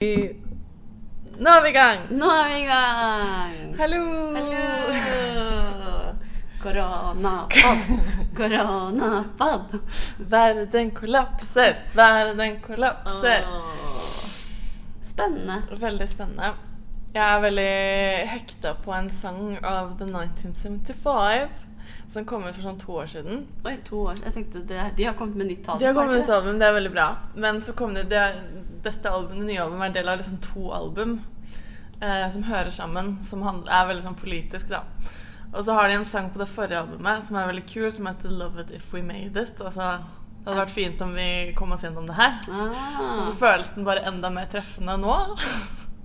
Nå er vi i gang! Nå er vi i gang! Hallo! Hallo! Koronapod, koronapod. Verden kollapser, verden kollapser. Åh. Spennende. Veldig spennende. Jeg er veldig hekta på en sang av The 1975 som kom ut for sånn to år siden. Oi, to år. Jeg tenkte det, De har kommet med nytt album? De har kommet med nytt album, det er veldig bra. Men så kom det, det dette albumet, det nye albumet er en del av liksom to album eh, som hører sammen, som er veldig sånn politisk, da. Og så har de en sang på det forrige albumet som er veldig kul, som heter 'Love It If We Made It'. Altså, det hadde vært fint om vi kom oss gjennom det her. Og så Ah, føles den bare enda mer treffende nå.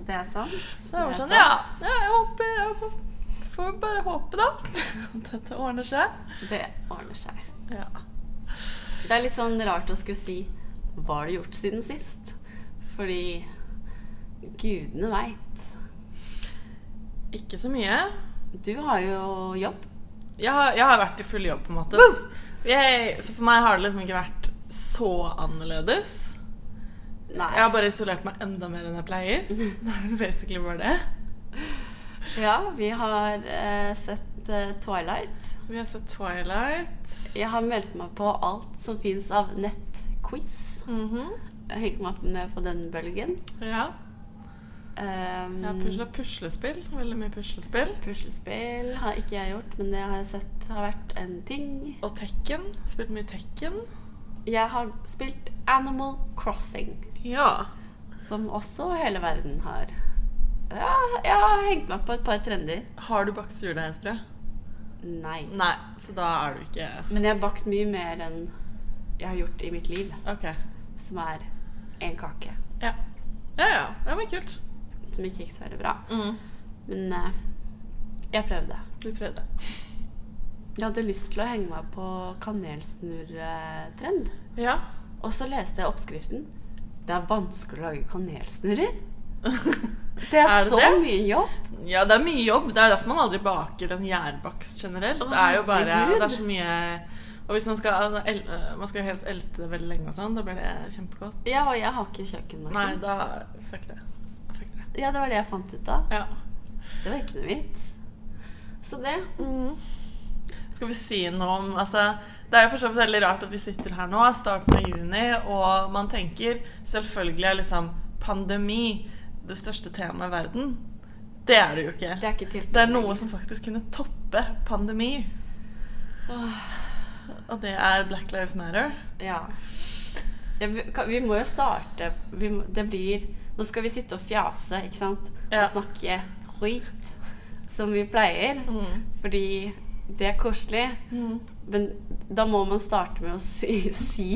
det er sant. Så jeg var Det sånn, sant. ja, jeg håper Jeg får- vi bare håpe, da. At dette ordner seg. Det ordner seg. Ja. Det er litt sånn rart å skulle si Hva har du gjort siden sist? Fordi gudene veit. Ikke så mye. Du har jo jobb. Jeg har, jeg har vært i full jobb, på en måte. Jeg, så for meg har det liksom ikke vært så annerledes. Nei. Jeg har bare isolert meg enda mer enn jeg pleier. Det er vel basically bare det. Ja, vi har eh, sett eh, Twilight. Vi har sett Twilight. Jeg har meldt meg på alt som fins av nettquiz. Mhm. Jeg har hengt meg med på den bølgen. Ja. Um, Jeg har pusla puslespill. Veldig mye puslespill. Puslespill har ikke jeg gjort, men det har jeg sett har vært en ting. Og Tekken. Spilt mye Tekken. Jeg har spilt Animal Crossing, Ja. som også hele verden har. Ja, jeg har hengt meg på et par trender. Har du bakt surdeigsbrød? Nei. Nei, så da er du ikke Men jeg har bakt mye mer enn jeg har gjort i mitt liv, Ok. som er en kake. Ja. Ja, ja. ja men kult. Som ikke gikk så veldig bra. Mm. Men eh, jeg prøvde. Du prøvde. Jeg hadde lyst til å henge meg på kanelsnurretrend. Ja. Og så leste jeg oppskriften. Det er vanskelig å lage kanelsnurrer. Det er, Er det så det? mye jobb. Ja, det er mye jobb. Det er derfor man aldri baker en gjærbakst generelt. Å, det er jo bare. Det er så mye Og hvis man skal el, øh, Man skal jo helst elte det veldig lenge og sånn. Da blir det kjempegodt. Ja, og jeg har ikke Nei, da Fuck det. Fuck det. Ja, det var det jeg fant ut av. Ja. Det var ikke noe vits. Så det Skal vi si noe om Altså, det er jo for veldig rart at vi sitter her nå, starten av juni, og man tenker selvfølgelig er liksom pandemi det største temaet i verden. Det er det jo ikke. Det er ikke. Det er noe som faktisk kunne toppe pandemi. Åh, Og det er Black Lives Matter. Ja. ja vi, vi må jo starte vi må, Det blir Nå skal vi sitte og fjase, ikke sant? Ja. Og snakke skit som vi pleier. Mm. Fordi det er koselig. Mm. Men da må man starte med å si, si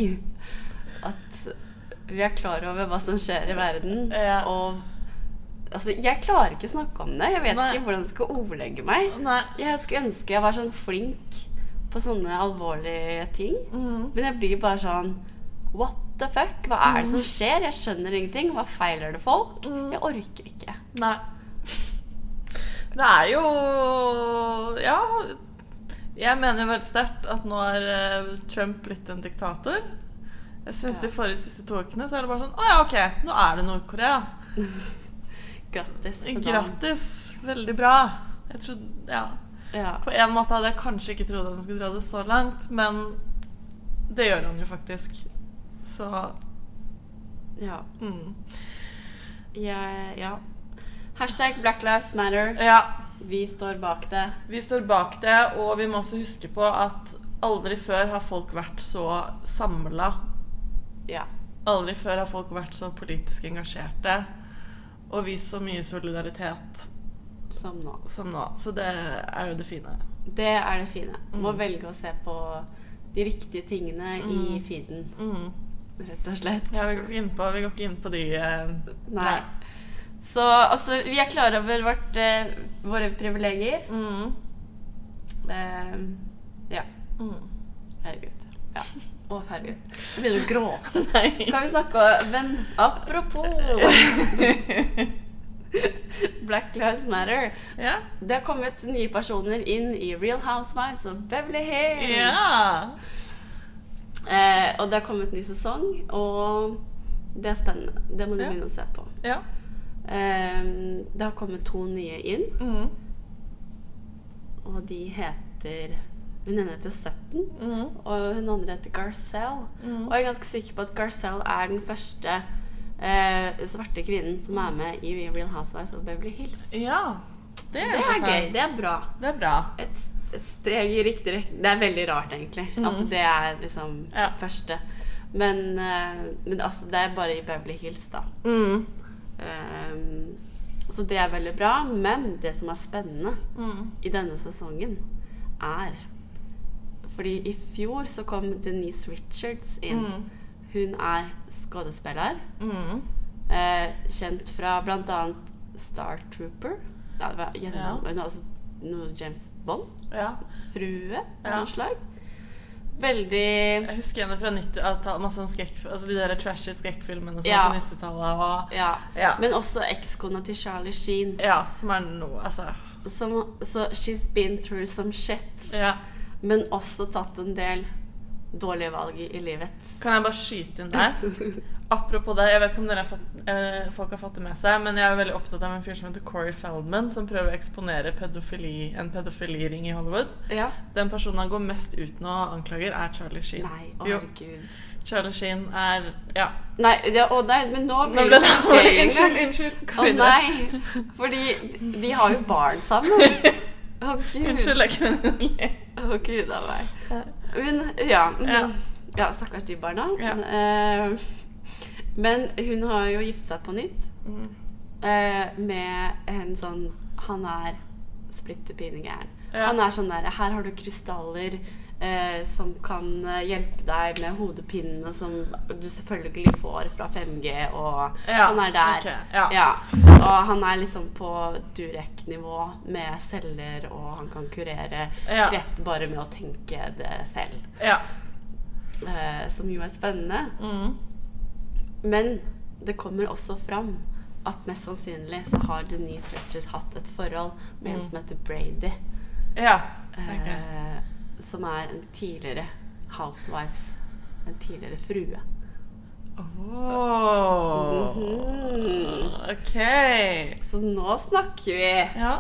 at vi er klar over hva som skjer i verden. Ja. Og altså, jeg klarer ikke å snakke om det. Jeg vet Nei. ikke hvordan jeg skal ordlegge meg. Nei. Jeg skulle ønske jeg var sånn flink på sånne alvorlige ting. Mm. Men jeg blir bare sånn What the fuck? Hva er det som skjer? Jeg skjønner ingenting. Hva feiler det folk? Mm. Jeg orker ikke. Nei. Det er jo Ja. Jeg mener jo veldig sterkt at nå er eh, Trump blitt en diktator. Jeg syns Ja. de forrige siste to ukene så er det bare sånn Å ja, ok, nå er det Nord-Korea. Grattis. Grattis. Veldig bra. Jeg trodde Ja. Ja. På en måte hadde jeg kanskje ikke trodd at hun skulle dra det så langt, men det gjør hun jo faktisk. Så ja. mm. Jeg, ja. Hashtag Black Lives Matter. Ja. Vi står bak det. Vi står bak det, og vi må også huske på at aldri før har folk vært så samla. Ja. Aldri før har folk vært så politisk engasjerte og vist så mye solidaritet Som nå. som nå. Så det er jo det fine. Det er det fine. Må Mm. velge å se på de riktige tingene i Mm. feeden, Mm. rett og slett. Ja, vi går ikke inn på, vi går ikke inn på de eh, Nei. Så altså, vi er klar over vårt, eh, våre privilegier. Mm. Eh, ja. Mm. Herregud. Ja. Å, herregud. Jeg begynner å gråte. Nei. Kan vi snakke om Men apropos Black Lives Matter. Ja. Det har kommet nye personer inn i Real Housewives og Beverly Hills. ja. Eh, og det har kommet ny sesong, og Det er spennende. Det må du Ja. begynne å se på. Ja. Eh, det har kommet to nye inn, Mm. og de heter Hun ene heter Sutton, Mm. og hun andre heter Garcelle. Mm. Og jeg er ganske sikker på at Garcelle er den første eh, svarte kvinnen som er med i Real Housewives of Beverly Hills. Ja. Det er, det er gøy. Det er bra. Det er bra. Et, et steg i riktig retning. Det er veldig rart, egentlig, at det er liksom Mm. Ja. første. Men, eh, men altså, det er bare i Beverly Hills, da. Mm. Ehm, så det er veldig bra. Men det som er spennende Mm. i denne sesongen, er Fordi i fjor så kom Denise Richards inn. Mm. Hun er skuespiller. Mm. Eh, kjent fra bl.a. Star Trooper. Ja, det var gjennom, altså, noe James Bond. Ja. Frue av Ja. noe slag. Veldig Jeg husker henne fra 90-tallet. Masse skrekk, altså de der trashy skrekkfilmene som Ja. var på 90-tallet. Og Ja. Ja. Men også ekskona til Charlie Sheen. ja, som er noe Altså. Som, så she's been through some shit. Ja. Men også tatt en del dårlige valg i, livet. Kan jeg bare skyte inn der? Apropos det, jeg vet ikke om dere har fått, eh, folk har fått det med seg, men jeg er veldig opptatt av en fyr som heter Corey Feldman, som prøver å eksponere pedofili, en pedofiliring i Hollywood. Ja. Den personen han går mest ut nå og anklager, er Charlie Sheen. Nei, å herregud. Charlie Sheen er Ja. Nei, ja, å nei, men nå Nå blir ble det det Unnskyld, unnskyld. Å nei. Fordi de har jo barn sammen. Å gud. Unnskyld, jeg kunne le. Å gud a meg. Hun Ja. mm, Ja. stakkars de barna. Ja. Eh, men hun har jo giftet seg på nytt Mm. eh, med en sånn Han er splitter pine gæren. Ja. Han er sånn der Her har du krystaller eh, som kan eh, hjelpe deg med hodepinnene som du selvfølgelig får fra 5G, og Ja, han er der. Okay, ja. ja. Og han er liksom på Durek-nivå med celler, og han kan kurere kreft bare med å tenke det selv. Ja. Eh, som jo er spennende. Mm. Men det kommer også fram at mest sannsynlig så har Denise Richard hatt et forhold med en Mm. som heter Brady. Ja. Eh, Ok. Som er en tidligere housewives. En tidligere frue. Oh. Mm -hmm. Ok. Så nå snakker vi. Ja.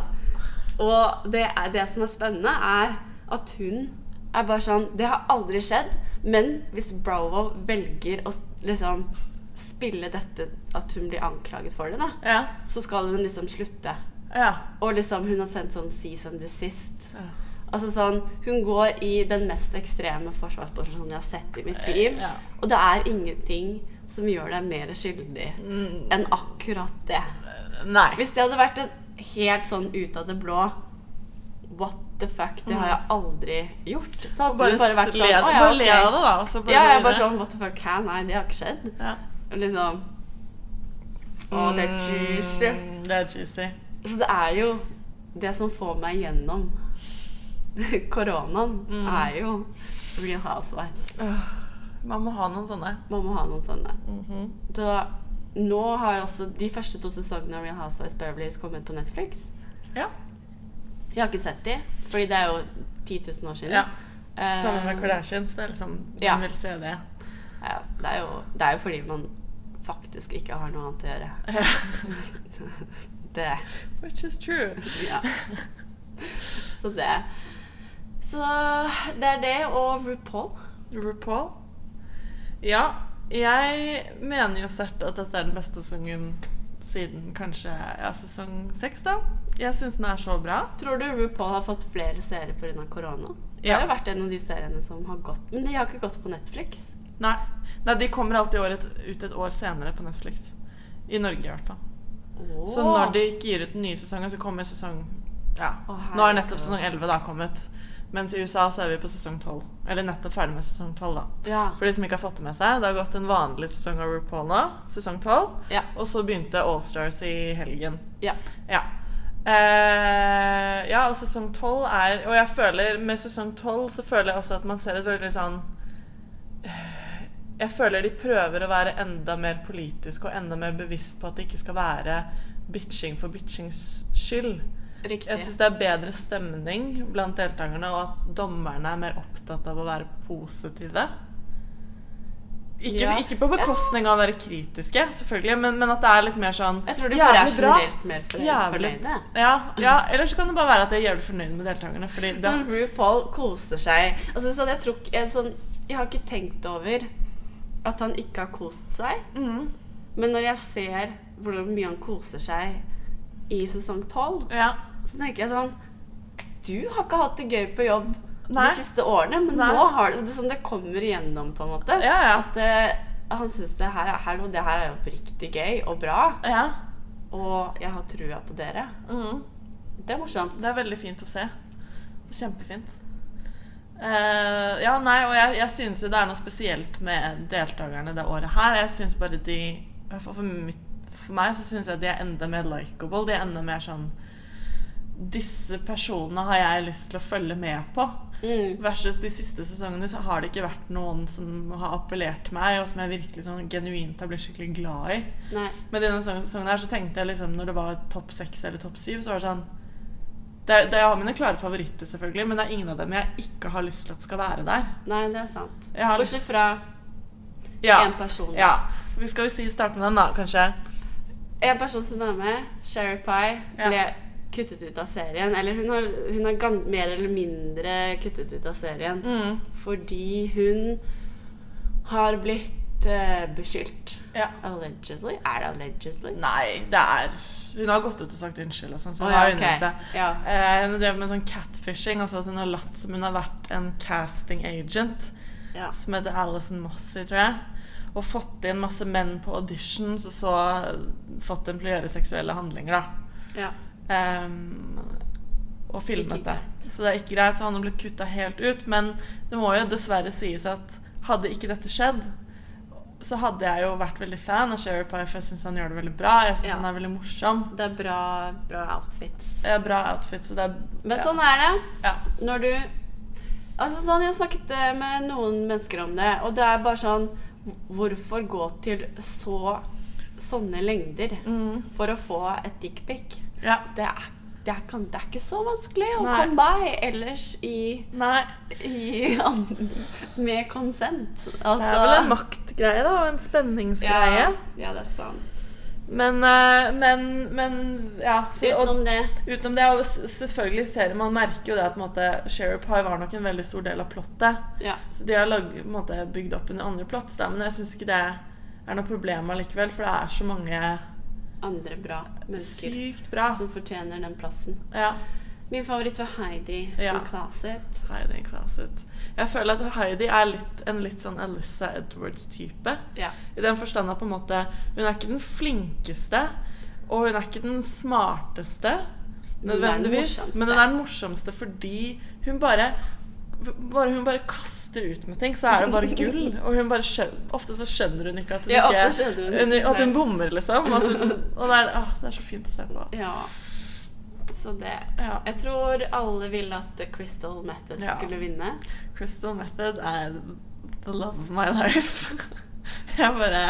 Og det, er, det som er spennende, er at hun er bare sånn Det har aldri skjedd, men hvis Bravo velger å liksom spille dette at hun blir anklaget for det, da, Ja. så skal hun liksom slutte. Ja. Og liksom hun har sendt sånn 'Season and desist. Ja. Altså sånn, Hun går i den mest ekstreme forsvarsposisjonen jeg har sett i mitt liv. Ja. Og det er ingenting som gjør deg mer skyldig Mm, enn akkurat det. nei. Hvis det hadde vært en helt sånn ut av det blå What the fuck? Det har jeg aldri gjort. Så hadde bare du bare vært sånn Å ja, bare ok. av det, da. Og så bare Ja, jeg er bare sånn What the fuck? Hæ? Nei, det har ikke skjedd. ja. Liksom Å, det er juicy. Mm, det er juicy. Så det er jo Det som får meg gjennom koronaen, Mm. er jo Real Housewives. Man må ha noen sånne. Man må ha noen sånne. Mhm. Så nå har også de første to sesongene av Real Housewives Beverlys kommet på Netflix. Ja. Jeg har ikke sett de, fordi det er jo 10 000 år siden. ja. Eh, Sammen med Kardashians. Det er liksom ja. Man vil se det. Ja, det, er jo, det er jo fordi man faktisk ikke har noe annet å gjøre. Ja. Det Which is true. Ja. Så det Så det er det, og RuPaul. RuPaul? Ja, jeg mener jo sterkt at dette er den beste sesongen siden kanskje ja, sesong seks, da. Jeg syns den er så bra. Tror du RuPaul har fått flere seere pga. korona? Det Ja. har jo vært en av de seriene som har gått Men de har ikke gått på Netflix. Nei, Nei de kommer alltid året, ut et år senere på Netflix. I Norge, i hvert fall. Så når de ikke gir ut den nye sesongen, så kommer sesong Ja. Oh, Nå har nettopp sesong 11 da kommet. Mens i USA så er vi på sesong 12. Eller nettopp ferdig med sesong 12, da. Ja. For de som ikke har fått det med seg, det har gått en vanlig sesong av RuPaul nå, sesong 12. Ja. Og så begynte Allstars i helgen. ja. Ja. Eh, ja, og sesong 12 er Og jeg føler med sesong 12 så føler jeg også at man ser et veldig sånn eh, Jeg føler de prøver å være enda mer politisk og enda mer bevisst på at det ikke skal være bitching for bitchings skyld. Riktig. Jeg syns det er bedre stemning blant deltakerne, og at dommerne er mer opptatt av å være positive. Ikke, Ja. ikke på bekostning av å være kritiske, selvfølgelig, men, men at det er litt mer sånn Jeg tror de bare er generelt mer fornøyde. Ja, ja, eller så kan det bare være at jeg er jævlig fornøyd med deltakerne. Fordi det, Sånn RuPaul koser seg. Altså, sånn, jeg, tror, jeg, sånn, jeg har ikke tenkt over at han ikke har kost seg. mm, Men når jeg ser hvor mye han koser seg i sesong 12, ja. Så tenker jeg sånn Du har ikke hatt det gøy på jobb Nei. de siste årene, men Nei. nå har det, det, sånn, det kommer igjennom, på en måte. Ja, ja. At uh, han syns det her, er- hallo, det her er oppriktig gøy og bra, ja. og jeg har trua på dere. Mm. Det er morsomt. Det er veldig fint å se. Kjempefint. Uh, ja, nei, og jeg, jeg syns jo det er noe spesielt med deltakerne det året her. Jeg syns bare de i hvert fall for, mitt, for meg så syns jeg de er enda mer likeable. De er enda mer sånn Disse personene har jeg lyst til å følge med på. Mm. Versus de siste sesongene så har det ikke vært noen som har appellert til meg, og som jeg virkelig sånn genuint har blitt skikkelig glad i. Nei. Men denne sesongen her så tenkte jeg liksom når det var topp seks eller topp syv, så var det sånn det, er- det, Jeg har mine klare favoritter, selvfølgelig, men det er ingen av dem jeg ikke har lyst til at skal være der. Nei, det er sant. Bortsett fra Ja. én person. ja. Vi skal vi si starte med den, da, kanskje. En person som er med, Sherry Pie, Ja. Kuttet ut av serien. Eller hun har, hun har mer eller mindre kuttet ut av serien. Mm. Fordi hun har blitt eh, beskyldt. Ja. Allegedly? Er det allegedly? Nei, det er Hun har gått ut og sagt unnskyld og sånn, så hun ja, har ok. innrømt det. Ja. Eh, hun har drevet med sånn catfishing, altså at hun har latt som hun har vært en casting agent. ja. som heter Alison Mossy, tror jeg. Og fått inn masse menn på auditions, og så fått dem til å gjøre seksuelle handlinger, da. ja. Ehm, og filmet det. Så det er ikke greit, så han har blitt kutta helt ut. Men det må jo dessverre sies at hadde ikke dette skjedd, så hadde jeg jo vært veldig fan av Sherry Pie, for jeg syns han gjør det veldig bra. Jeg syns Ja. han er veldig morsom. Det er bra, bra outfits. Ja, bra outfits, er Men ja. sånn er det. Ja. Når du Altså sånn, Jeg har snakket eh, med noen mennesker om det, og det er bare sånn Hvorfor gå til så sånne lengder Mm. for å få et dickpic? Ja. Det er, det, er, kan- det er ikke så vanskelig å Nei. komme by ellers i, i med konsent. Altså, Det er vel en maktgreie, da, og en spenningsgreie. ja, ja, det er sant. Men, eh, men, men ja. Så, og, Utenom det utenom det, og selvfølgelig ser man merker jo det at måte, Sherry Pie var nok en veldig stor del av plottet. Ja. Så de har lag, måte, bygd opp under andre plots, men jeg syns ikke det er noe problem allikevel, for det er så mange andre bra mennesker sykt bra. som fortjener den plassen. Ja. Min favoritt var Heidi Ja. in Closet. Heidi Closet. Jeg føler at Heidi er litt, en litt sånn Alyssa Edwards-type. Ja. I den forstand at på en måte Hun er ikke den flinkeste, og hun er ikke den smarteste Men hun den nødvendigvis. Men hun er den morsomste fordi hun bare bare hun bare kaster ut med ting, så er det bare gull. Og hun bare skjønner, ofte så skjønner hun ikke at hun Ja, ikke hun hun, At hun bommer, liksom. Hun, og det er, å, det er så fint å se på. ja. Så det Ja. Jeg tror alle ville at Crystal Method skulle vinne. Crystal Method er the love of my life. Jeg bare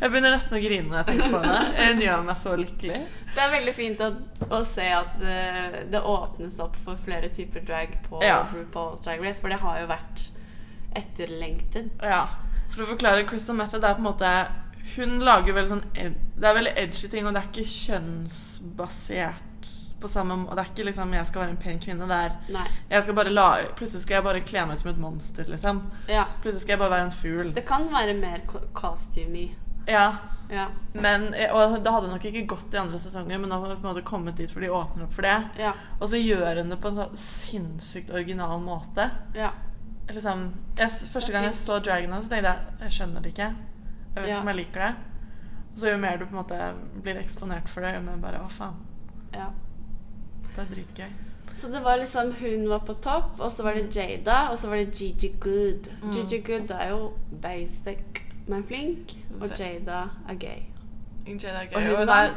Jeg begynner nesten å grine når jeg tenker på det. Hun gjør meg så lykkelig. Det er veldig fint å, å se at det, det åpnes opp for flere typer drag på Ja. RuPaul's Drag Race, for det har jo vært etterlengtet. Ja. For å forklare Crystal Method, det er på en måte Hun lager veldig sånn Det er veldig edgy ting, og det er ikke kjønnsbasert på samme måte. Det er ikke liksom 'jeg skal være en pen kvinne'. Det er Plutselig skal jeg bare kle meg ut som et monster, liksom. Ja. Plutselig skal jeg bare være en fugl. Det kan være mer costume. Ja. Ja. Men, og det hadde nok ikke gått i andre sesonger, men nå har måte kommet dit hvor de åpner opp for det. Ja. Og så gjør hun det på en sånn sinnssykt original måte. Ja. Liksom, jeg, første gang jeg så Dragon så tenkte jeg jeg skjønner det ikke. Jeg vet ikke om jeg liker det. Og så jo mer du på en måte blir eksponert for det, jo mer bare å faen, ja. det er dritgøy. Så det var liksom hun var på topp, og så var det Jada, og så var det Gigi Good. Mm. Gigi Good er jo basic, men flink, og Jada er gay. Jada er gay. Og Og hun hun, er,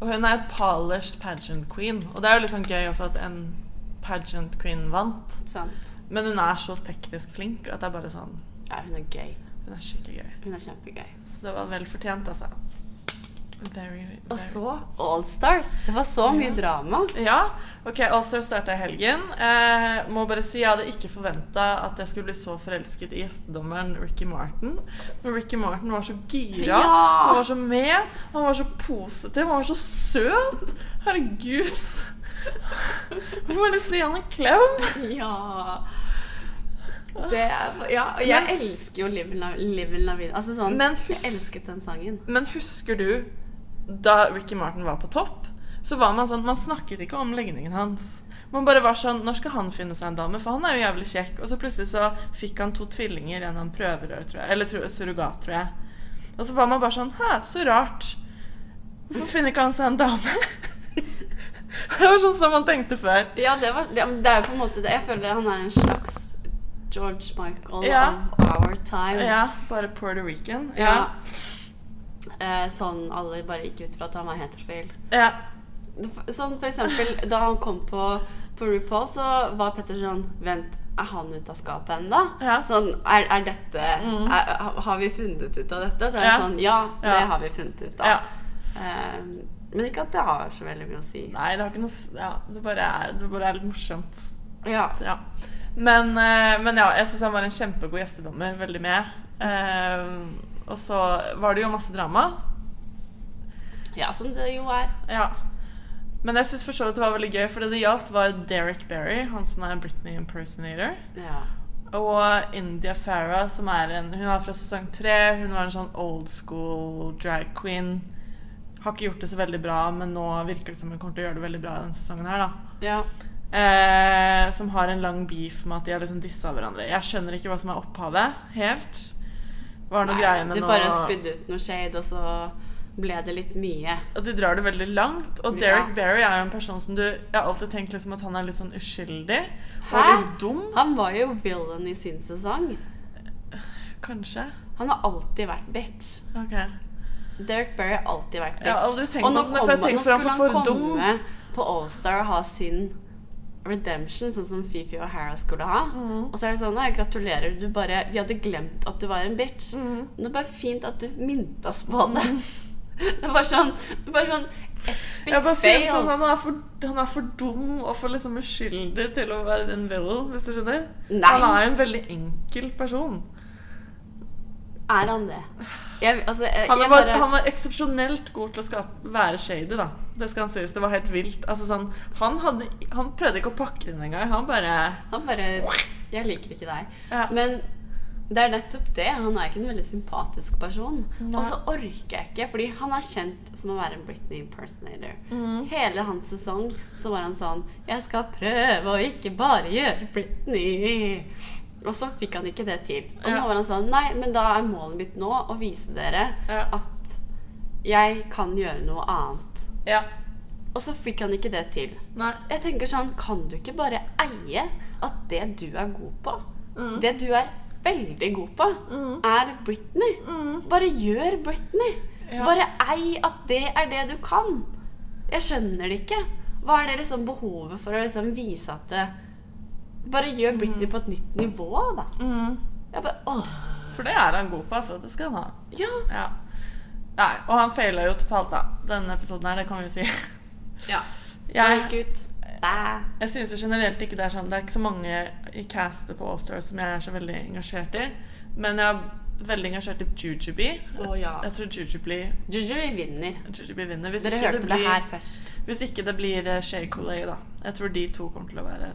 og hun er polished pageant queen. Og det er jo liksom gøy også at en pageant queen vant. Sant? Men hun er så teknisk flink at det er bare sånn Ja, hun er gay. Hun er skikkelig gøy. Hun er kjempegøy. Så det var vel fortjent, altså. Very, very. Og så Allstars. Det var så mye Ja. drama. Ja. Ok, Allstar starta i helgen. Eh, må bare si Jeg hadde ikke forventa at jeg skulle bli så forelsket i gjestedommeren Ricky Martin. Men Ricky Martin var så gira. Ja. Han var så med. Han var så positiv. Han var så søt. Herregud. Hvorfor har jeg lyst til å gi han en klem? Ja. Det ja, og jeg Men- elsker jo Live in La Vida. Altså sånn, Men jeg elsket den sangen. Men husker du da Ricky Martin var på topp? Så var man sånn Man snakket ikke om legningen hans. Man bare var sånn Når skal han finne seg en dame? For han er jo jævlig kjekk. Og så plutselig så fikk han to tvillinger gjennom prøverør, tror jeg. Eller surrogat, tror jeg. Og så var man bare sånn Hæ, så rart. Hvorfor finner ikke han seg en dame? det var sånn som man tenkte før. Ja, det, var, det, det er jo på en måte det. Jeg føler han er en slags George Michael Ja. of our time. Ja, bare Puerto Rican. Ja. Eh, sånn alle bare gikk ut fra at han var heterofil. ja. Sånn for eksempel da han kom på, på RuPaul, så var Petter sånn Vent, er han ute av skapet ennå? Ja. Sånn, er, er dette Mm. er, Har vi funnet ut av dette? Så er det Ja. sånn Ja, det har vi funnet ut av. ja. Eh, men ikke at det har så veldig mye å si. Nei, det har ikke noe Ja, det bare er, det bare er litt morsomt. Ja. Ja. Men, eh, men ja, jeg syns han var en kjempegod gjestedommer. Veldig med. Eh, og så var det jo masse drama. ja, som det jo er. Ja. Men jeg syns for så vidt det var veldig gøy, for det det gjaldt, var Derek Berry, han som er Britney impersonator. Ja. Og India Farah, som er en Hun var fra sesong tre. Hun var en sånn old school drag queen. Har ikke gjort det så veldig bra, men nå virker det som hun kommer til å gjøre det veldig bra denne sesongen her, da. ja. Eh, som har en lang beef med at de har liksom dissa hverandre. Jeg skjønner ikke hva som er opphavet, helt. Var det noe greie med du noe bare spydde ut noe shade, og så ble det litt mye. Og du drar det veldig langt. Og Ja. Derek Berry er jo en person som du Jeg har alltid tenkt liksom at han er litt sånn uskyldig. Hæ? Og litt dum. Han var jo villain i sin sesong. Kanskje. Han har alltid vært bitch. Ok. Derek Berry har alltid vært bitch. Jeg har aldri tenkt og nå, på sånn, for jeg tenker nå for han skulle for han for komme på Allstar og ha sin redemption, sånn som Fifi og Hara skulle ha. Mm. Og så er det sånn Nei, gratulerer. Du bare Vi hadde glemt at du var en bitch. Mm. Det er bare fint at du minnet oss på det. Det var sånn Det var sånn Jeg bare synes sånn, han, er for, han er for dum og for liksom uskyldig til å være en villain, hvis du skjønner. Nei. Han er en veldig enkel person. Er han det? Jeg, altså, jeg, Han var, bare, han var eksepsjonelt god til å skape, være shady, da. Det skal han sies. Det var helt vilt. Altså, sånn, han, hadde, han prøvde ikke å pakke det inn engang. Han bare han bare Jeg liker ikke deg. ja. Men det er nettopp det. Han er ikke en veldig sympatisk person. Og så orker jeg ikke, fordi han er kjent som å være en Britney impersonator. Mm. Hele hans sesong så var han sånn Jeg skal prøve å ikke bare gjøre Britney. Og så fikk han ikke det til. Og Ja. nå var han sånn Nei, men da er målet mitt nå å vise dere Ja. at jeg kan gjøre noe annet. ja. Og så fikk han ikke det til. Nei. Jeg tenker sånn, Kan du ikke bare eie at det du er god på, Mm. det du er veldig god på, Mm. er Britney? Mm. Bare gjør Britney. Ja. Bare ei at det er det du kan. Jeg skjønner det ikke. Hva er det liksom behovet for å liksom vise at det Bare gjør Britney på et nytt nivå, da. Mm. Bare, åh, For det er han god på, altså. Det skal han ha. ja. Ja. Nei, og han faila jo totalt, da. Denne episoden her, det kan vi jo si. ja. Jeg, Gikk ut. Bæ. jeg syns jo generelt ikke det er sånn Det er ikke så mange i castet på Allstars som jeg er så veldig engasjert i. Men jeg er veldig engasjert i Jujubee. Oh, ja. Jeg tror Jujubee, Jujubi vinner. Jujubee vinner. Hvis Dere ikke, hørte det det her først. hvis ikke det blir Shay Shea Coulee, da. Jeg tror de to kommer til å være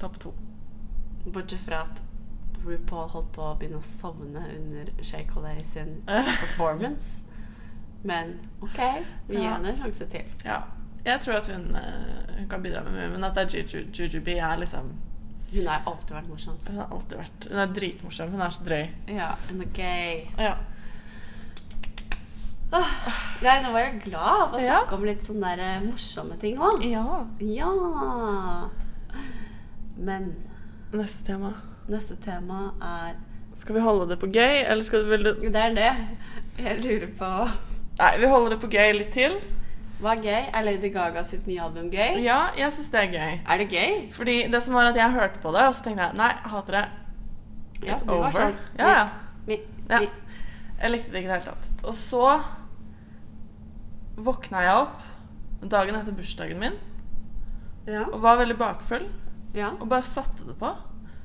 topp to. Bortsett fra at RuPaul holdt på å begynne å sovne under Shea Coulee sin performance. Men OK, vi gir Ja. henne en sjanse til. Ja. Jeg tror at hun, eh, hun kan bidra med mye, men at det er Juju, Jujubee er liksom Hun har alltid vært morsomst. Hun har alltid vært Hun er dritmorsom. Hun er så drøy. Ja, hun er gay. Ja. Åh, nei, nå var jeg glad av å Ja. snakke om litt sånne der, eh, morsomme ting òg. ja. Ja. Men Neste tema. neste tema er Skal vi holde det på gøy, eller skal du vel Det er det. Jeg lurer på Nei, vi holder det på gøy litt til. Hva er gøy? Er Lady Gaga sitt nye album gøy? Ja, jeg syns det er gøy. Er det gøy? Fordi det som var at jeg hørte på det, og så tenkte jeg nei, jeg hater det. It's Ja, du var sånn, Ja, ja. Mi, Ja. Jeg likte det ikke i det hele tatt. Og så våkna jeg opp dagen etter bursdagen min Ja. og var veldig bakfull. Ja. Og bare satte det på.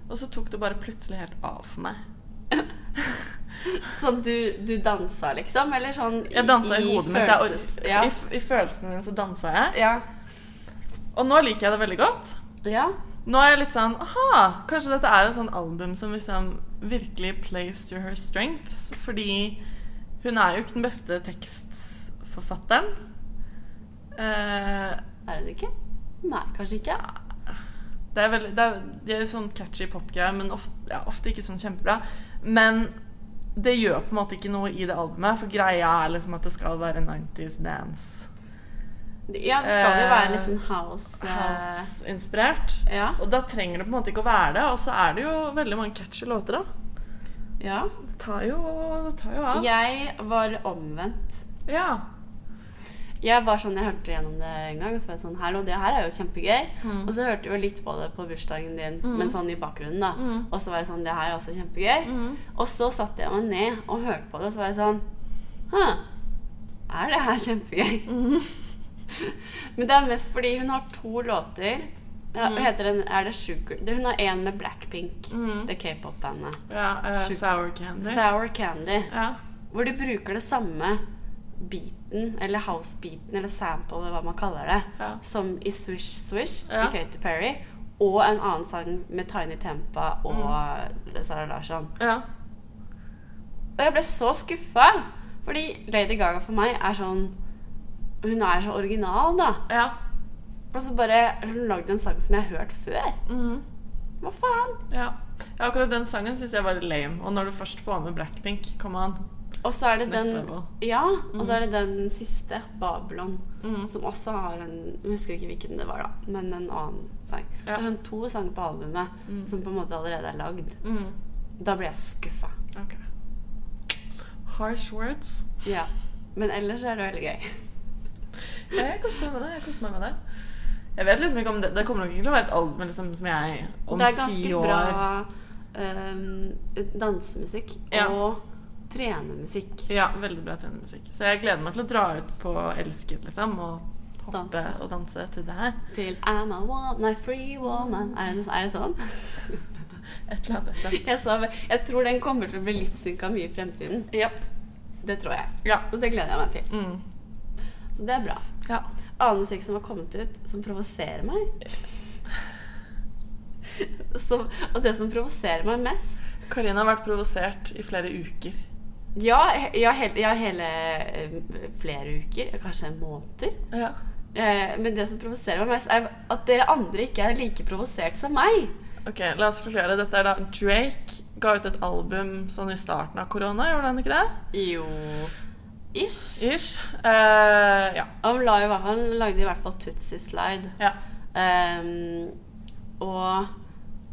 Og så tok det bare plutselig helt av for meg. Så du, du dansa, liksom? Eller sånn Jeg dansa i, hodet mitt. Følelses- ja. i, I følelsen min så dansa jeg. ja. Og nå liker jeg det veldig godt. Ja. Nå er jeg litt sånn Aha, kanskje dette er et sånn album som liksom virkelig plays to her strengths. Fordi hun er jo ikke den beste tekstforfatteren. Eh, Er hun ikke? Nei, kanskje ikke. Det er veldig Det er, det er sånn catchy popgreier, men ofte, ja, ofte ikke sånn kjempebra. Men det gjør på en måte ikke noe i det albumet, for greia er liksom at det skal være 90s dance. Ja, det skal jo Eh, være litt sånn house, eh, House-inspirert. Ja. Og da trenger det på en måte ikke å være det. Og så er det jo veldig mange catchy låter, da. ja. Det tar jo, det tar jo av. Jeg var omvendt. Ja. Jeg var sånn, jeg hørte gjennom det en gang, og så var jeg sånn Hallo, det her er jo kjempegøy. Mm. Og så hørte jeg jo litt på det på bursdagen din, men sånn i bakgrunnen, da. Mm. Og så var jeg sånn Det her er også kjempegøy. Mm. Og så satte jeg meg ned og hørte på det, og så var jeg sånn Hæ, er det her kjempegøy? Mm. men det er mest fordi hun har to låter. Ja, Mm. heter den, er det Sugar det, Hun har en med Blackpink, Mm. det k-pop-bandet. ja uh, sour candy. Sour Candy. ja. Hvor de bruker det samme beaten, eller house-beaten, eller sample, eller hva man kaller det, Ja. som i Swish Swish Ja. til Katy Perry, og en annen sang med Tiny Tempa og Mm. Sarah Larsson. ja. Og jeg ble så skuffa, fordi Lady Gaga for meg er sånn Hun er så original, da. ja. Og så bare hun lagde en sang som jeg har hørt før. Mm. Hva faen? ja. ja akkurat den sangen syns jeg var litt lame. Og når du først får med Blackpink, kom on. Og så er det den. Ja, og så er det den siste, Babylon, mm. som også har en Jeg husker ikke hvilken det var, da, men en annen sang. Ja. Det er sånn to sanger på albumet Mm. som på en måte allerede er lagd. Mm. Da blir jeg skuffa. Okay. Harsh words. Ja. Men ellers er det veldig gøy. Ja, jeg koser meg med det. Jeg koser meg med det. Jeg vet liksom ikke om Det, det kommer nok ikke til å være et album liksom, som jeg om ti år det er ganske bra um, dansemusikk Ja. og trenemusikk. Ja, veldig bra trenermusikk. Så jeg gleder meg til å dra ut på Elsket, liksom, og hoppe Danse. og danse til det her. Til I'm a woman, nei, free woman. Er det, er det sånn? Et eller annet. Et eller annet. Jeg, sa, jeg tror den kommer til å bli lipsynka mye i fremtiden. Yep. Det tror jeg. Ja. Og det gleder jeg meg til. Mm. Så det er bra. ja. Annen musikk som har kommet ut, som provoserer meg. Som, og det som provoserer meg mest Karina har vært provosert i flere uker. Ja, ja, hele, ja hele eh, flere uker, kanskje måneder. Ja. Eh, men det som provoserer meg mest, er at dere andre ikke er like provosert som meg. Ok, la oss forklare. Dette er da Drake ga ut et album sånn i starten av korona, gjorde han ikke det? Jo Ish. Ish. Uh, ja. Han, la han lagde i hvert fall Tootsie Slide. ja. Um, og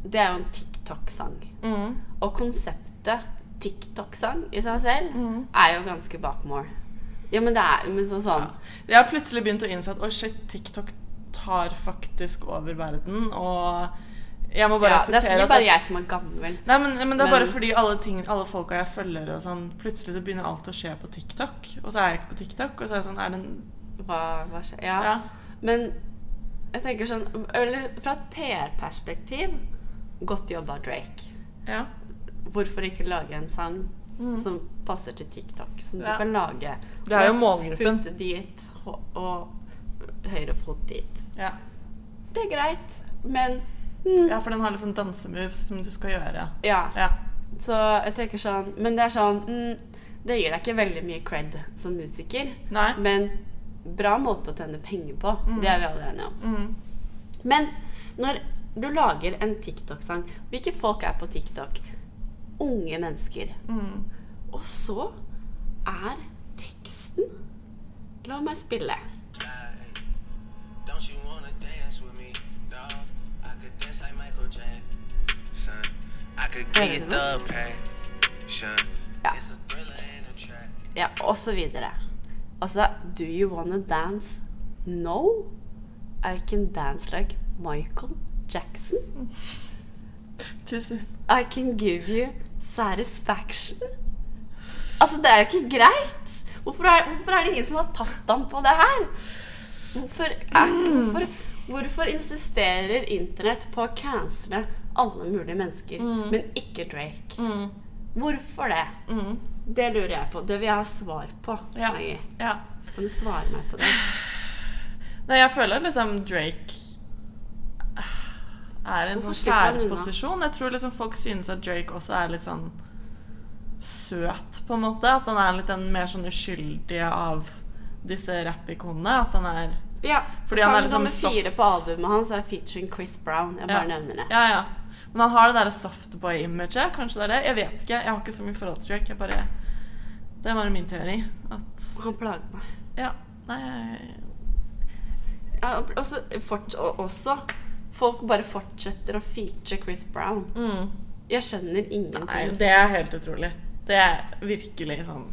det er jo en TikTok-sang. Mm. Og konseptet TikTok-sang i seg selv Mm. er jo ganske bakmål. Ja, men det er men sånn sånn Jeg har plutselig begynt å innse at oi, shit, TikTok tar faktisk over verden, og jeg må bare ja, Det er akseptere sikkert bare jeg som er gammel. Nei, men, men det er Men- bare fordi alle, ting, alle folka jeg følger og sånn Plutselig så begynner alt å skje på TikTok, og så er jeg ikke på TikTok. Og så er jeg sånn Er det en Hva, hva skjer? Ja. Ja. Men jeg tenker sånn Eller fra et PR-perspektiv Godt jobba, Drake. Ja. Hvorfor ikke lage en sang Mm. som passer til TikTok? Som du kan lage Det er jo målgruppen. Fot dit og, og høyre fot dit. ja. Det er greit, men mm, Ja, for den har liksom dansemoves som du skal gjøre. ja. Ja. Så jeg tenker sånn Men det er sånn mm, Det gir deg ikke veldig mye cred som musiker, Nei. men bra måte å tjene penger på. Mm. Det er vi alle enige om. Mm. Men når du lager en TikTok-sang Hvilke folk er på TikTok? Unge mennesker. Mm. Og så er teksten La meg spille. Don't you wanna dance with me, dog? I could dance like Michael Jackson. I could give you the passion. Ja. Ja, og så videre. Altså Do you wanna dance? No. I can dance like Michael Jackson. I can give you satisfaction. Altså, det er jo ikke greit. Hvorfor er, hvorfor er det ingen som har tatt ham på det her? Hvorfor, er, hvorfor, hvorfor insisterer internett på å cancele alle mulige mennesker, men ikke Drake? Mm. Hvorfor det? Det lurer jeg på. Det vil jeg ha svar på. Ja. Ja. Kan du svare meg på det? Nei, jeg føler liksom Drake er i en Hvorfor sånn særposisjon. Jeg tror liksom folk synes at Drake også er litt sånn søt, på en måte. At han er litt den mer sånn uskyldige av disse rappikonene. At han er Ja, Fordi han er liksom nummer fire på albumet hans er featuring Chris Brown. Jeg bare Ja. nevner det. Ja, ja. Men han har det derre softboy-imaget. Kanskje det er det? Jeg vet ikke. Jeg har ikke så mye forhold til Drake. Jeg bare Det bare min teori. At Han plager meg. Ja. Nei jeg- Ja, og også, fort, også Folk bare fortsetter å feature Chris Brown. mm. Jeg skjønner ingenting. Nei, det er helt utrolig. Det er virkelig sånn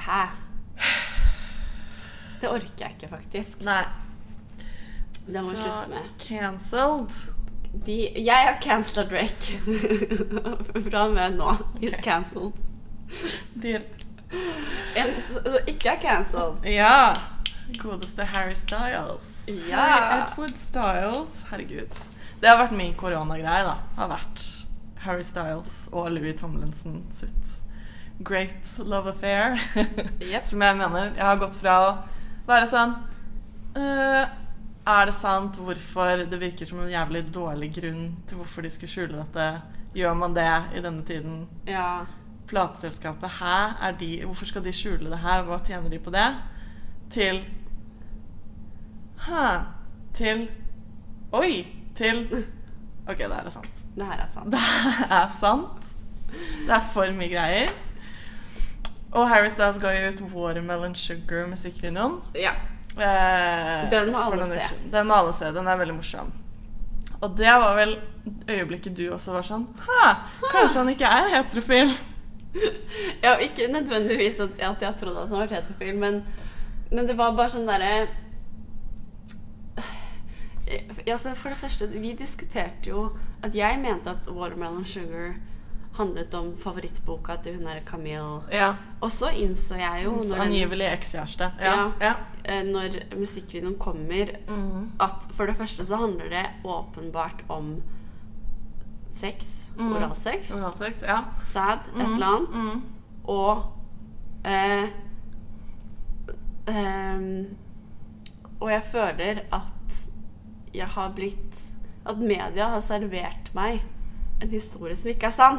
Hæ? Det orker jeg ikke, faktisk. Nei. Det må Så slutte med. Cancelled. De, jeg har cancella Drake. Fra og med nå. He's Ok. cancelled. Deal. En som ikke er cancelled. Ja. Godeste Harry Styles. Ja. Harry Edward Styles. Herregud. Det har vært min koronagreie, da. Har vært Harry Styles og Louis Tomlinson sitt great love affair. Yep. Som jeg mener. Jeg har gått fra å være sånn uh, Er det sant? Hvorfor? Det virker som en jævlig dårlig grunn til hvorfor de skulle skjule dette. Gjør man det i denne tiden? Ja. plateselskapet Hæ, er de, hvorfor skal de skjule det her? Hva tjener de på det? Til Hæ. Til Oi! Til OK, det her er sant. Det her er sant. Det er sant. Det er for mye greier. Og Harry Styles ga jo ut Watermelon Sugar-musikkvideoen. Ja. Eh, Den må alle se. Den må alle se. Den er veldig morsom. Og det var vel øyeblikket du også var sånn Hæ, kanskje han ikke er heterofil? Ja, ikke nødvendigvis at, jeg trodde at han var heterofil, men, men det var bare sånn derre altså For det første, vi diskuterte jo at jeg mente at Watermelon Sugar handlet om favorittboka til hun derre Camille. Ja. Og så innså jeg jo den, Angivelig ekskjæreste. Ja. Ja. eh, når musikkvideoen kommer, mm. at for det første så handler det åpenbart om sex. Mm. Oralsex. Oralsex, ja. Sad. Et eller annet. Mm. Og eh, ehm, Og jeg føler at jeg har blitt At media har servert meg en historie som ikke er sann.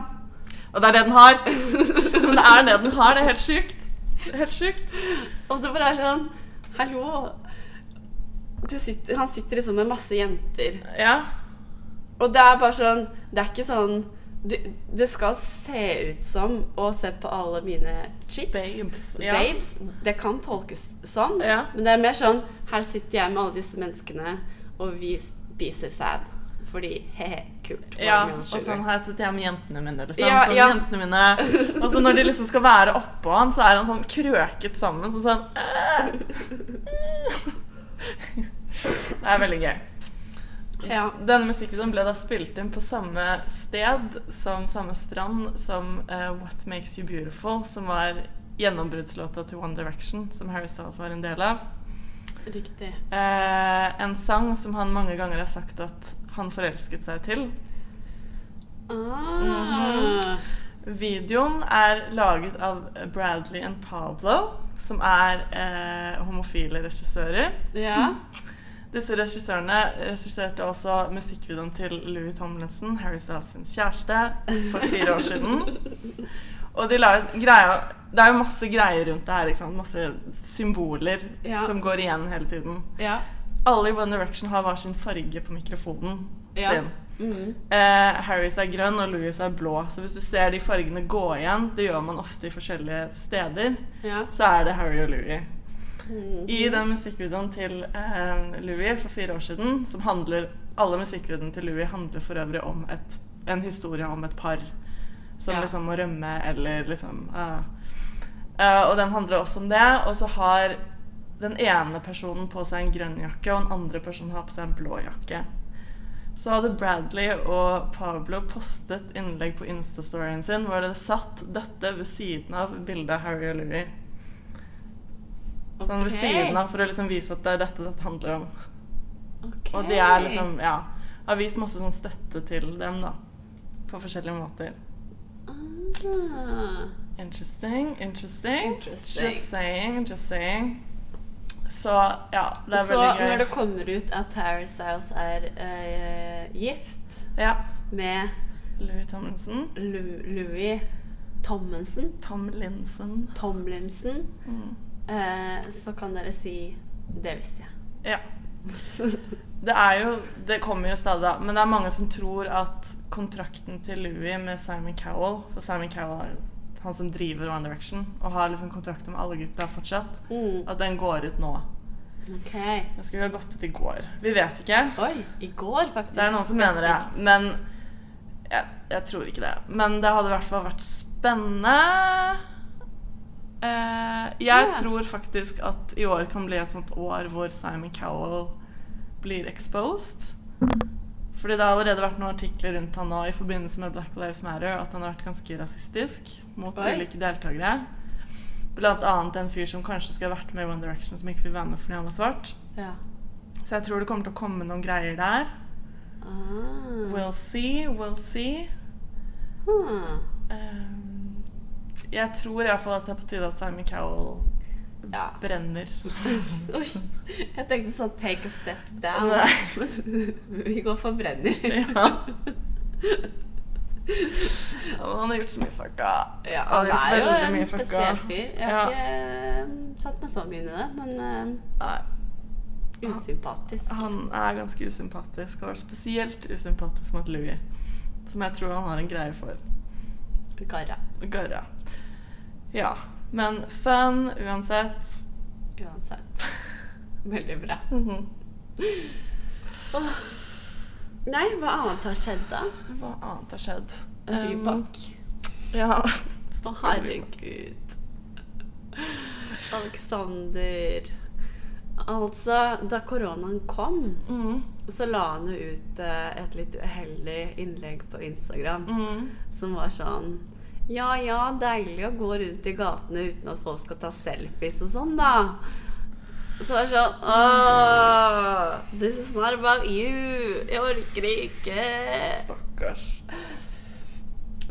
Og det er det den har. Men det er det den har. Det er helt sjukt. Helt sjukt. Og det bare er sånn Hallo! Du sitter, han sitter liksom med masse jenter. Ja. Og det er bare sånn Det er ikke sånn du, Det skal se ut som å se på alle mine chicks. Babes, ja. Babes. Det kan tolkes sånn. Ja. Men det er mer sånn Her sitter jeg med alle disse menneskene, og vi spiser sæd. Fordi he-he, kult. Ja, og sånn her sitter jeg med jentene mine, liksom. Ja, sånn, ja. jentene mine. Og så når de liksom skal være oppå han, så er han sånn krøket sammen, som sånn Det er veldig gøy. Ja. Denne musikkvideoen ble da spilt inn på samme sted, som samme strand, som uh, What Makes You Beautiful, som var gjennombruddslåta til One Direction, som Harry Styles var en del av. Riktig. Eh, en sang som han mange ganger har sagt at han forelsket seg til. Ah. Videoen er laget av Bradley and Pablo, som er eh, homofile regissører. Ja. Disse regissørene regisserte også musikkvideoen til Louis Tomlinson, Harry Styles kjæreste, for fire år siden. Og de la ut greia Det er jo masse greier rundt det her. Ikke sant? Masse symboler Ja. som går igjen hele tiden. Ja. Alle i One Direction har hver sin farge på mikrofonen Ja. sin. Mhm. Eh, Harrys er grønn, og Louis er blå. Så hvis du ser de fargene gå igjen, det gjør man ofte i forskjellige steder, ja. så er det Harry og Louis. Mhm. I den musikkvideoen til eh, Louis for fire år siden, som handler Alle musikkvideoene til Louis handler for øvrig om et, en historie om et par som Ja. liksom må rømme, eller liksom eh. Eh, Og den handler også om det. Og så har den ene personen på seg en grønn jakke, og den andre personen har på seg en blå jakke. Så hadde Bradley og Pablo postet innlegg på Instastoryen sin hvor det satt dette ved siden av bildet av Harry og Louis. Sånn ved siden av, for å liksom vise at det er dette dette handler om. Okay. Og de er liksom, ja Har vist masse sånn støtte til dem, da. På forskjellige måter. Ah. Interesting, interesting. Interesting. Just saying, just saying. Så ja, det er Så veldig gøy. når det kommer ut at Harry Styles er uh, gift Ja. med Louis Tomlinson. Lu Louis Tomlinson Tomlinson. Tomlinson, Mm. Uh, så kan dere si Det visste jeg. Ja. Det er jo Det kommer jo stadig, da. Men det er mange som tror at kontrakten til Louis med Simon Cowell For Simon Cowell er han som driver One Direction og har liksom kontrakt med alle gutta fortsatt. Mm. At den går ut nå. Okay. Den skulle ha gått ut i går. Vi vet ikke. Oi, i går, faktisk. Det er noen som mener det. Men jeg, jeg tror ikke det. Men det hadde i hvert fall vært spennende. Eh, jeg yeah. tror faktisk at i år kan bli et sånt år hvor Simon Cowell blir exposed. Fordi det har allerede vært noen artikler rundt han nå i forbindelse med Black Lives Matter at han har vært ganske rasistisk mot Oi. ulike deltakere. Blant annet en fyr som kanskje skulle vært med i One Direction, som ikke vil være med fordi han var svart. Ja. Så jeg tror det kommer til å komme noen greier der. Ah. We'll see, we'll see. Hmm. Um, jeg tror iallfall at det er på tide at Simon Cowell Ja. brenner. Oi. Jeg tenkte sånn take a step down. Men Vi går for brenner. ja. Ja, men han har gjort så mye fucka. Ja, Han han er jo en spesiell fyr. Jeg har ikke uh, satt meg så mye inn i det, men eh, usympatisk. han er ganske usympatisk, og spesielt usympatisk mot Louis. Som jeg tror han har en greie for. Garra. Garra. Ja. Men fun uansett. Uansett. Veldig bra. Mhm. Nei, hva annet har skjedd da? Hva annet har skjedd? Rybak. Um, ja. Så herregud. Alexander Altså, da koronaen kom, Mm. så la han jo ut eh, et litt uheldig innlegg på Instagram Mm. som var sånn Ja ja, deilig å gå rundt i gatene uten at folk skal ta selfies og sånn, da. Så var det sånn Åh, This is not about you. Jeg orker ikke. Stakkars.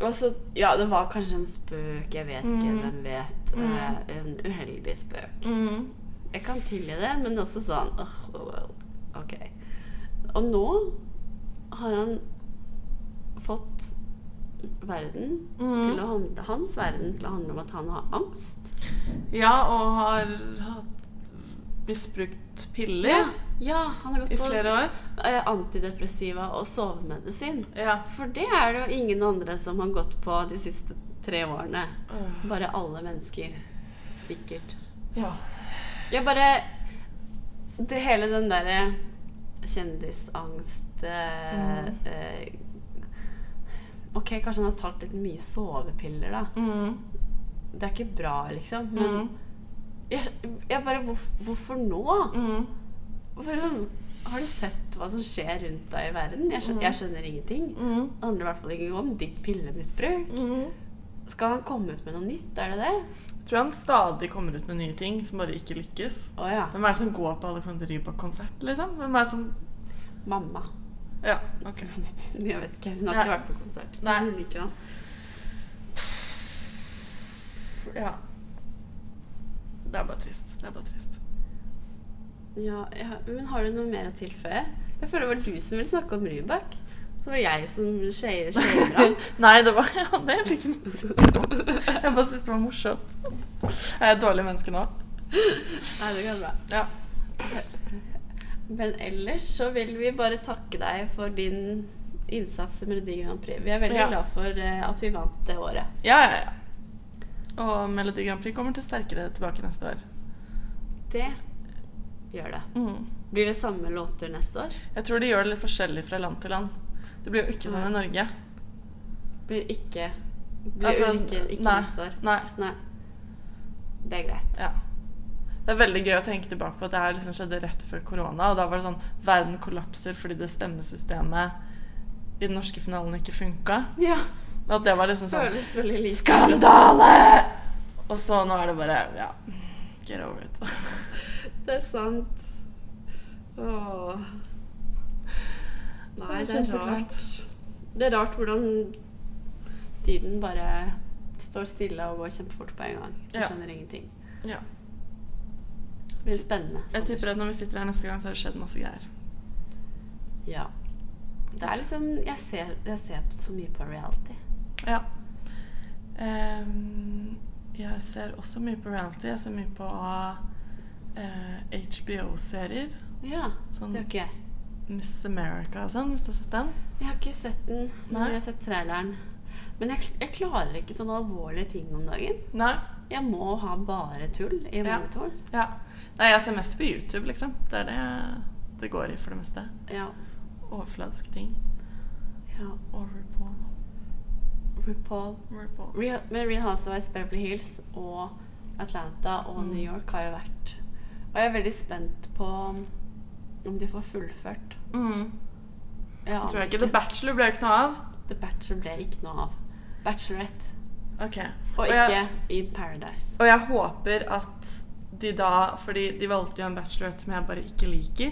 Og så, ja, det var kanskje en spøk, jeg vet ikke, Mm. hvem vet. Mm. Eh, en uheldig spøk. Mm. Jeg kan tilgi det, men også sånn åh, well, Ok. Og nå har han fått verden Mm. til å handle, hans verden til å handle om at han har angst. Ja, og har hatt misbrukt piller Ja, ja han har gått i på år. eh, antidepressiva og sovemedisin. Ja. For det er det jo ingen andre som har gått på de siste tre årene. Øh. Bare alle mennesker. Sikkert. ja. Jeg bare Det hele den derre kjendisangst eh, Mm. eh, Ok, kanskje han har tatt litt mye sovepiller, da. Mm. Det er ikke bra, liksom. Men Mm. jeg, jeg bare hvor, Hvorfor nå? Mm. Hvorfor, har du sett hva som skjer rundt deg i verden? Jeg skjønner, jeg skjønner ingenting. Mm. Det handler i hvert fall ikke om ditt pillemisbruk. Mm. Skal han komme ut med noe nytt? Er det det? Jeg tror han stadig kommer ut med nye ting som bare ikke lykkes. Oh, ja. Hvem er det som går på Alexander Rybak-konsert, liksom? Hvem er det som Mamma. Ja, ok. Jeg vet ikke. Hun har ikke vært på konsert. Nei. Hun liker han. Ja. Det er bare trist. Det er bare trist. Ja, ja, men har du noe mer å tilføye? Jeg føler det var du som ville snakke om Rybak. Så var det jeg som shader ham. Nei, det var Jeg det er ikke noe. Jeg bare syntes det var morsomt. Jeg er et dårlig menneske nå. Nei, det går bra. Ja. Men ellers så vil vi bare takke deg for din innsats i Melodi Grand Prix. Vi er veldig Ja. glad for eh, at vi vant det året. Ja, ja, ja. Og Melodi Grand Prix kommer til sterkere tilbake neste år. Det gjør det. Mm. Blir det samme låter neste år? Jeg tror de gjør det litt forskjellig fra land til land. Det blir jo ikke sånn i Norge. Blir ikke Blir Altså, ikke, ikke nei. neste år? Nei. Nei. Det er greit. Ja. Det er veldig gøy å tenke tilbake på at det her liksom skjedde rett før korona. Og da var det sånn Verden kollapser fordi det stemmesystemet i den norske finalen ikke funka. Ja. Og at det var liksom sånn. Skandale! Og så nå er det bare Ja. Get over it. Det er sant. Åh. Nei, Det det er er rart. Det er rart hvordan tiden bare står stille og går kjempefort på en gang. Du Ja. skjønner ingenting. Ja. Det blir spennende. Jeg tipper at når vi sitter her neste gang, så har det skjedd masse greier. Ja. Det er liksom Jeg ser, jeg ser så mye på reality. Ja. Um, jeg ser også mye på reality. Jeg ser mye på uh, HBO-serier. Ja, Sånn det har ikke jeg. Miss America og sånn, hvis du har sett den. Jeg har ikke sett den, men Nei. jeg har sett traileren. Men jeg, jeg klarer ikke sånne alvorlige ting om dagen. Nei. Jeg må ha bare tull i Ja. monitoren. Ja. Nei, jeg ser mest på YouTube, liksom. Det er det det går i for det meste. Ja. Overfladiske ting. ja. Og RuPaul. RuPaul. RuPaul. Real, men Real Housewives, Beverly Hills og Atlanta og Mm. New York har jo vært Og jeg er veldig spent på om de får fullført. Mm. Jeg Tror jeg ikke The Bachelor ble ikke noe av. The Bachelor ble ikke noe av. Bachelorette. Okay. Og og, ikke i Paradise. Og jeg håper at de da Fordi de valgte jo en bachelorette som jeg bare ikke liker.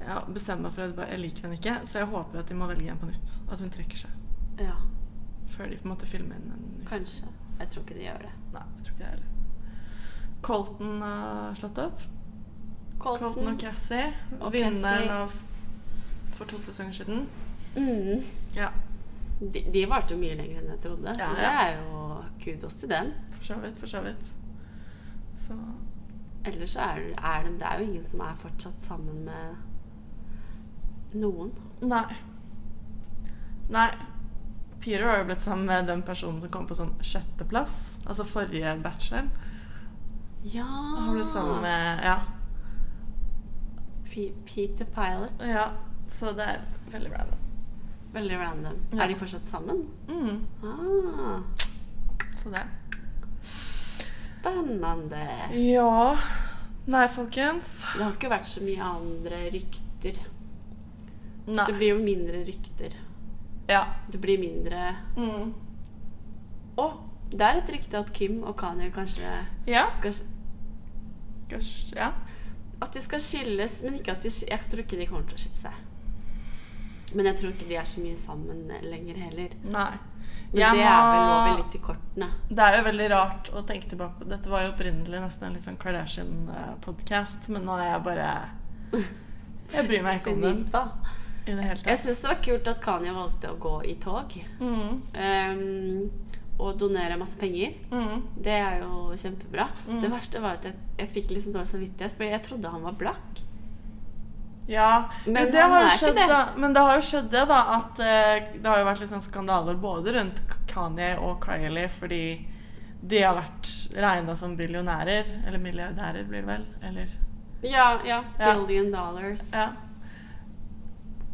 Jeg bestemmer meg for at jeg liker den ikke, så jeg håper at de må velge en på nytt. At hun trekker seg. Ja, Før de på en måte filmer inn en ny kanskje. Jeg tror ikke de gjør det. Nei, jeg tror ikke det heller. Colton har slått opp. Colton, Colton og Cassie. Og vinneren av for to sesonger siden. mm, Ja, de, de varte jo mye lenger enn jeg trodde, Ja, så det ja. er jo kudos til dem. for så vidt. For så vidt. Så Ellers så er, er det, det er jo ingen som er fortsatt sammen med noen. Nei. Nei. Peter har jo blitt sammen med den personen som kom på sånn sjetteplass. Altså forrige bachelor. Ja Han har blitt sammen med Ja. P Peter Pilot. ja. Så det er veldig random. Veldig random. Ja. Er de fortsatt sammen? Mm. Ah, Så det. Spennende. Ja Nei, folkens. Det har ikke vært så mye andre rykter. Nei. Det blir jo mindre rykter. Ja. Det blir mindre Mm. Å, det er et rykte at Kim og Kanye kanskje Ja. skal Kanskje, ja. At de skal skilles, men ikke at de Jeg tror ikke de kommer til å skille seg. Men jeg tror ikke de er så mye sammen lenger heller. Nei. Men Jeg det er vel litt i kortene. Det er jo veldig rart å tenke tilbake på. Dette var jo opprinnelig nesten en litt sånn Kardashian-podkast, men nå er jeg bare Jeg bryr meg ikke om den i det hele Jeg tatt. syns det var kult at Kanye valgte å gå i tog. Mm. Um, og donere masse penger. Mm. Det er jo kjempebra. Mm. Det verste var at jeg, jeg fikk sånn dårlig samvittighet, fordi jeg trodde han var blakk. Ja, Men men, det skjedd, det. da, men det har jo skjedd det, da, at uh, det har jo vært litt sånn skandaler både rundt Kanye og Kylie, fordi de har vært regna som billionærer. Eller milliardærer, blir det vel? Eller Ja, ja. Ja. Billion dollars. Ja.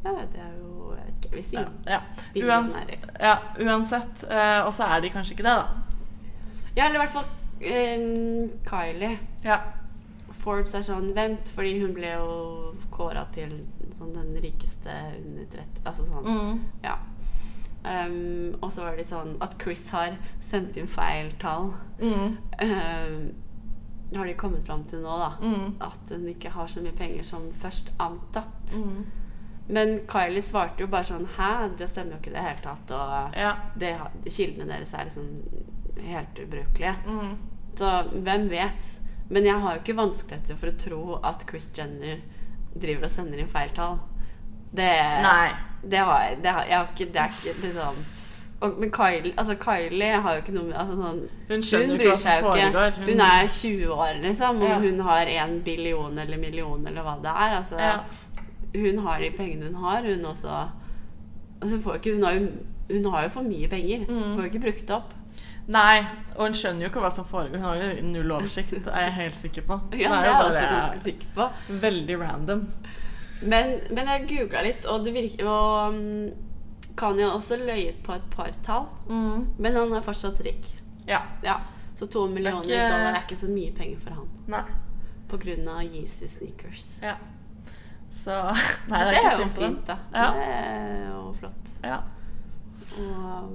Det er jo Jeg vet ikke, jeg vil si ja. ja. Uansett, ja uansett. uh, og så er de kanskje ikke det, da. Ja, eller i hvert fall ehm, Kylie. Ja. Forbes er sånn Vent, fordi hun ble jo kåra til sånn den rikeste under 30 Altså sånn. Mm. Ja. Um, og så var det sånn at Chris har sendt inn feil tall. Mm. Ehm, har de kommet fram til nå, da. Mm. At hun ikke har så mye penger som først antatt. Mm. Men Kylie svarte jo bare sånn Hæ, det stemmer jo ikke i det hele tatt. Og Ja. det, kildene deres er liksom helt ubrukelige. Mm. Så hvem vet? Men jeg har jo ikke vanskeligheter for å tro at Chris Jenner driver og sender inn feil tall. Det, Nei. det har jeg. Det, har, jeg har ikke, det er ikke liksom og, Men Kylie, altså Kylie har jo ikke noe med altså sånn, Hun skjønner hun ikke bryr hva som seg jo ikke. foregår. Hun, er 20 år, liksom, og Ja. hun har en billion eller million eller hva det er. Altså, Ja. Hun har de pengene hun har, hun også. Altså, hun, får ikke, hun, har jo, hun har jo for mye penger. Mm. Hun får jo ikke brukt det opp. Nei, og hun skjønner jo ikke hva som foregår. Hun har jo null oversikt, er jeg helt sikker på. Ja, det er jeg også ganske sikker på. veldig random. Men, men jeg googla litt, og det virker Og um, Kanye har også løyet på et par tall. Mm. Men han er fortsatt rik. Ja. Ja, Så to millioner ikke- dollar er ikke så mye penger for han. Nei. På grunn av Yeezy sneakers. Ja. Så Så Nei, det, det er ikke er jo fint, da. Ja. Det er jo flott. Ja. Og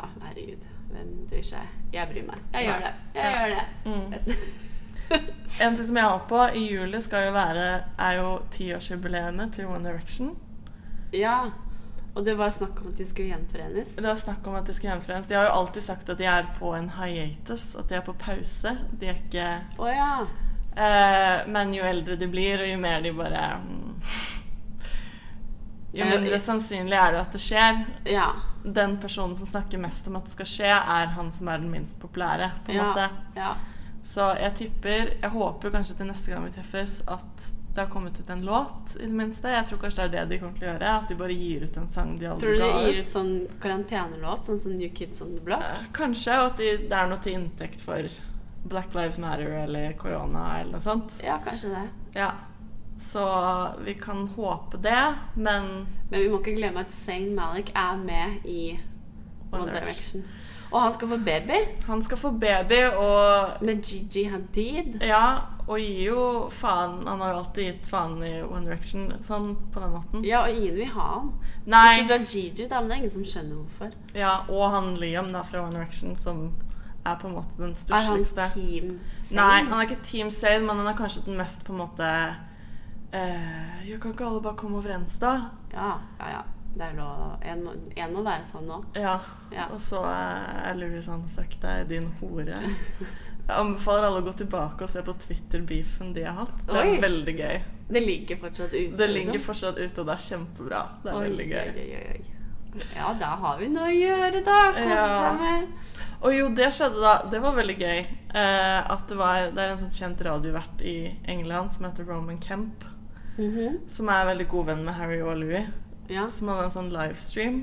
Ja, herregud. hvem bryr seg? Jeg bryr meg. Jeg gjør det. Jeg gjør det. Mm. En ting som jeg har på i juli, skal jo være, er jo tiårsjubileet til One Direction. Ja. Og det var snakk om at de skulle gjenforenes. Det var snakk om at de skulle gjenforenes. De har jo alltid sagt at de er på en hiatus, at de er på pause. De er ikke oh, ja. eh, Men jo eldre de blir, og jo mer de bare mm, Jo Eh, mindre sannsynlig er det at det skjer. Ja. Den personen som snakker mest om at det skal skje, er han som er den minst populære. på en Ja. måte. ja. Så jeg tipper Jeg håper kanskje til neste gang vi treffes, at det har kommet ut en låt, i det minste. Jeg tror kanskje det er det de kommer til å gjøre. At de bare gir ut en sang de aldri Tror du de gir ut sånn karantenelåt, sånn som New Kids on the Block? Eh, Kanskje, og at de, det er noe til inntekt for Black Lives Matter eller korona eller noe sånt. Ja, kanskje det. Ja. Så vi kan håpe det, men Men vi må ikke glemme at Zayn Malik er med i One One Direction. Og han skal få baby han skal få baby og med Gigi Hadid. Ja, og gir jo faen Han har jo alltid gitt faen i One Direction sånn på den måten. Ja, og ingen vil ha han. Nei. Ikke fra Gigi, da, men det er ingen som skjønner hvorfor. Ja, og han Liam da fra One Direction, som er på en måte den Er han. Team Zayn? Nei, han er ikke Team Sane, men han er kanskje den mest på en måte eh, Jo, kan ikke alle bare komme overens, da? Ja, ja, ja. Det er lov. En, en må være sånn nå. Ja. Ja. Og så eh, er Louis sånn Fuck deg, din hore. Jeg anbefaler alle å gå tilbake og se på Twitter-beefen de har hatt. Det er Oi. veldig gøy. Det ligger fortsatt ute. Det ligger liksom. fortsatt ute, og det er kjempebra. Det er Oi, veldig gøy. Oi, oi. Ja, da har vi noe å gjøre, da. Kose Ja. seg med. Og jo, det skjedde da. Det var veldig gøy. Eh, at det, var, det er en sånn kjent radiovert i England som heter Roman Kemp. Mhm. Som er veldig god venn med Harry og Louis. Ja. Som hadde en sånn livestream.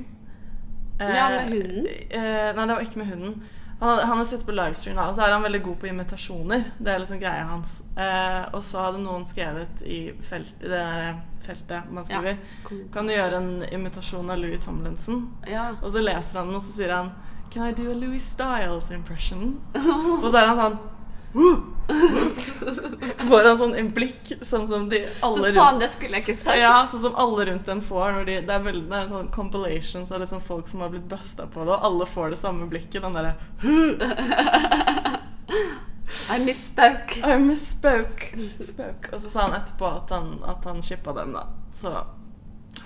Ja, med hunden? Eh, nei, det var ikke med hunden. Han han hadde sett på livestream, da, og så er han veldig god på imitasjoner. Det er liksom greia hans. Eh, og så hadde noen skrevet i, felt, i det der feltet man Ja. skriver Kom- Kan du gjøre en imitasjon av Louis Tomlinson? Ja. Og så leser han den, og så sier han Can I do a Louis Styles impression? og så er han sånn Får han sånn en blikk, sånn som de Så alle faen, rundt det skulle jeg ikke sagt. ja, sånn som alle rundt dem får. Når de, det er veldig det er sånn compilations av liksom folk som har blitt busta på det, og alle får det samme blikket. Den derre I misspoke. I misspoke. Spoke. Og så sa han etterpå at han, at han shippa dem, da. Så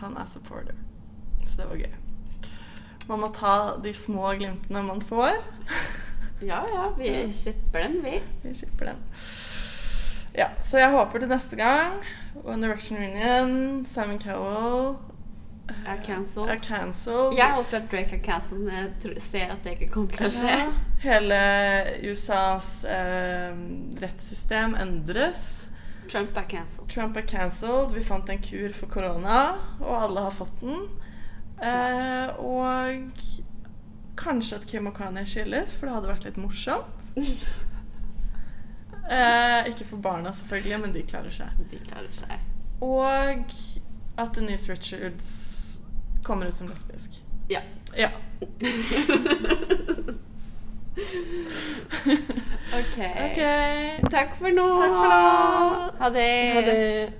han er supporter. Så det var gøy. Man må ta de små glimtene man får. Ja, ja, vi shipper dem, vi. Vi shipper den. Ja, så jeg håper til neste gang One Direction Union, Simon Cowell Er cancelled. er cancelled. Jeg håper at Drake er cancelled, men jeg ser at det ikke kommer til å skje. Ja, hele USAs eh, rettssystem endres. Trump er cancelled. Trump er cancelled. Vi fant en kur for korona, og alle har fått den. Eh, og kanskje at Kim og Kanye skilles, for det hadde vært litt morsomt. Eh, ikke for barna, selvfølgelig, men de klarer seg. De klarer seg. Og at Denise Richards kommer ut som lesbisk. Ja. Ja. OK. OK. Takk for nå. Takk for nå. Ha det. Ha det.